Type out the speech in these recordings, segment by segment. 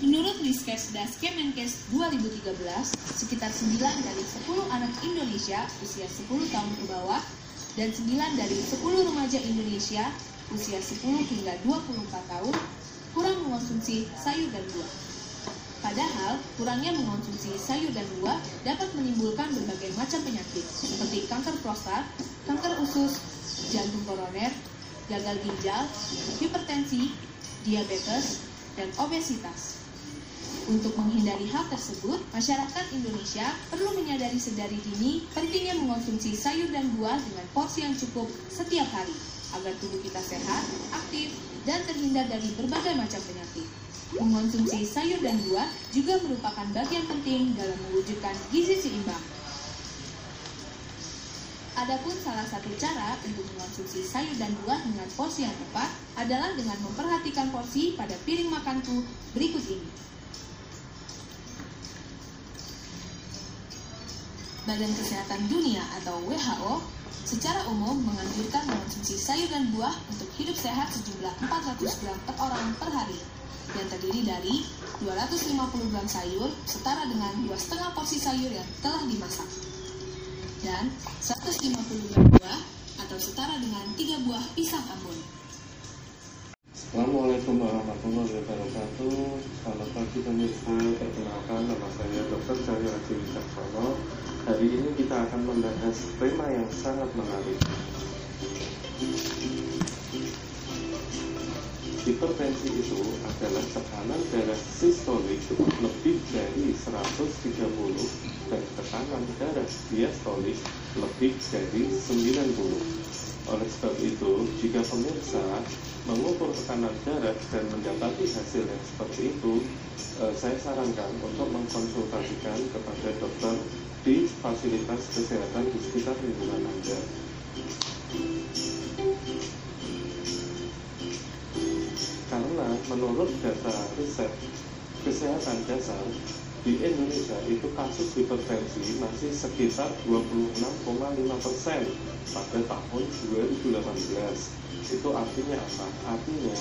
Menurut Riskesdas Kemenkes 2013, sekitar 9 dari 10 anak Indonesia usia 10 tahun ke bawah dan 9 dari 10 remaja Indonesia usia 10 hingga 24 tahun kurang mengonsumsi sayur dan buah. Padahal, kurangnya mengonsumsi sayur dan buah dapat menimbulkan berbagai macam penyakit seperti kanker prostat, kanker usus, jantung koroner, gagal ginjal, hipertensi, diabetes, dan obesitas. Untuk menghindari hal tersebut, masyarakat Indonesia perlu menyadari sedari dini pentingnya mengonsumsi sayur dan buah dengan porsi yang cukup setiap hari agar tubuh kita sehat, aktif, dan terhindar dari berbagai macam penyakit. Mengonsumsi sayur dan buah juga merupakan bagian penting dalam mewujudkan gizi seimbang. Adapun salah satu cara untuk mengonsumsi sayur dan buah dengan porsi yang tepat adalah dengan memperhatikan porsi pada piring makanku berikut ini. Badan Kesehatan Dunia atau WHO secara umum menganjurkan mengonsumsi sayur dan buah untuk hidup sehat sejumlah 400 gram per orang per hari yang terdiri dari 250 gram sayur setara dengan 2,5 porsi sayur yang telah dimasak dan 150 gram buah atau setara dengan 3 buah pisang ambon. Assalamualaikum warahmatullahi wabarakatuh. Selamat pagi pemirsa. Perkenalkan nama saya Dr. Cahyo Haji Wicaksono. Hari ini kita akan membahas tema yang sangat menarik. Hipertensi itu adalah tekanan darah sistolik lebih dari 130 dan tekanan darah diastolik lebih dari 90 oleh sebab itu, jika pemirsa mengukur tekanan darah dan mendapati hasil yang seperti itu, eh, saya sarankan untuk mengkonsultasikan kepada dokter di fasilitas kesehatan di sekitar lingkungan Anda. Karena menurut data riset kesehatan dasar di Indonesia itu kasus hipertensi masih sekitar 26,5 persen pada tahun 2018. Itu artinya apa? Artinya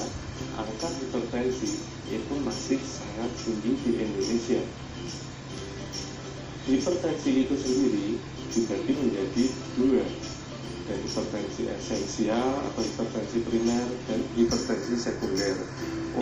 angka hipertensi itu masih sangat tinggi di Indonesia. Hipertensi itu sendiri dibagi menjadi dua, dan hipertensi esensial atau hipertensi primer dan hipertensi sekunder.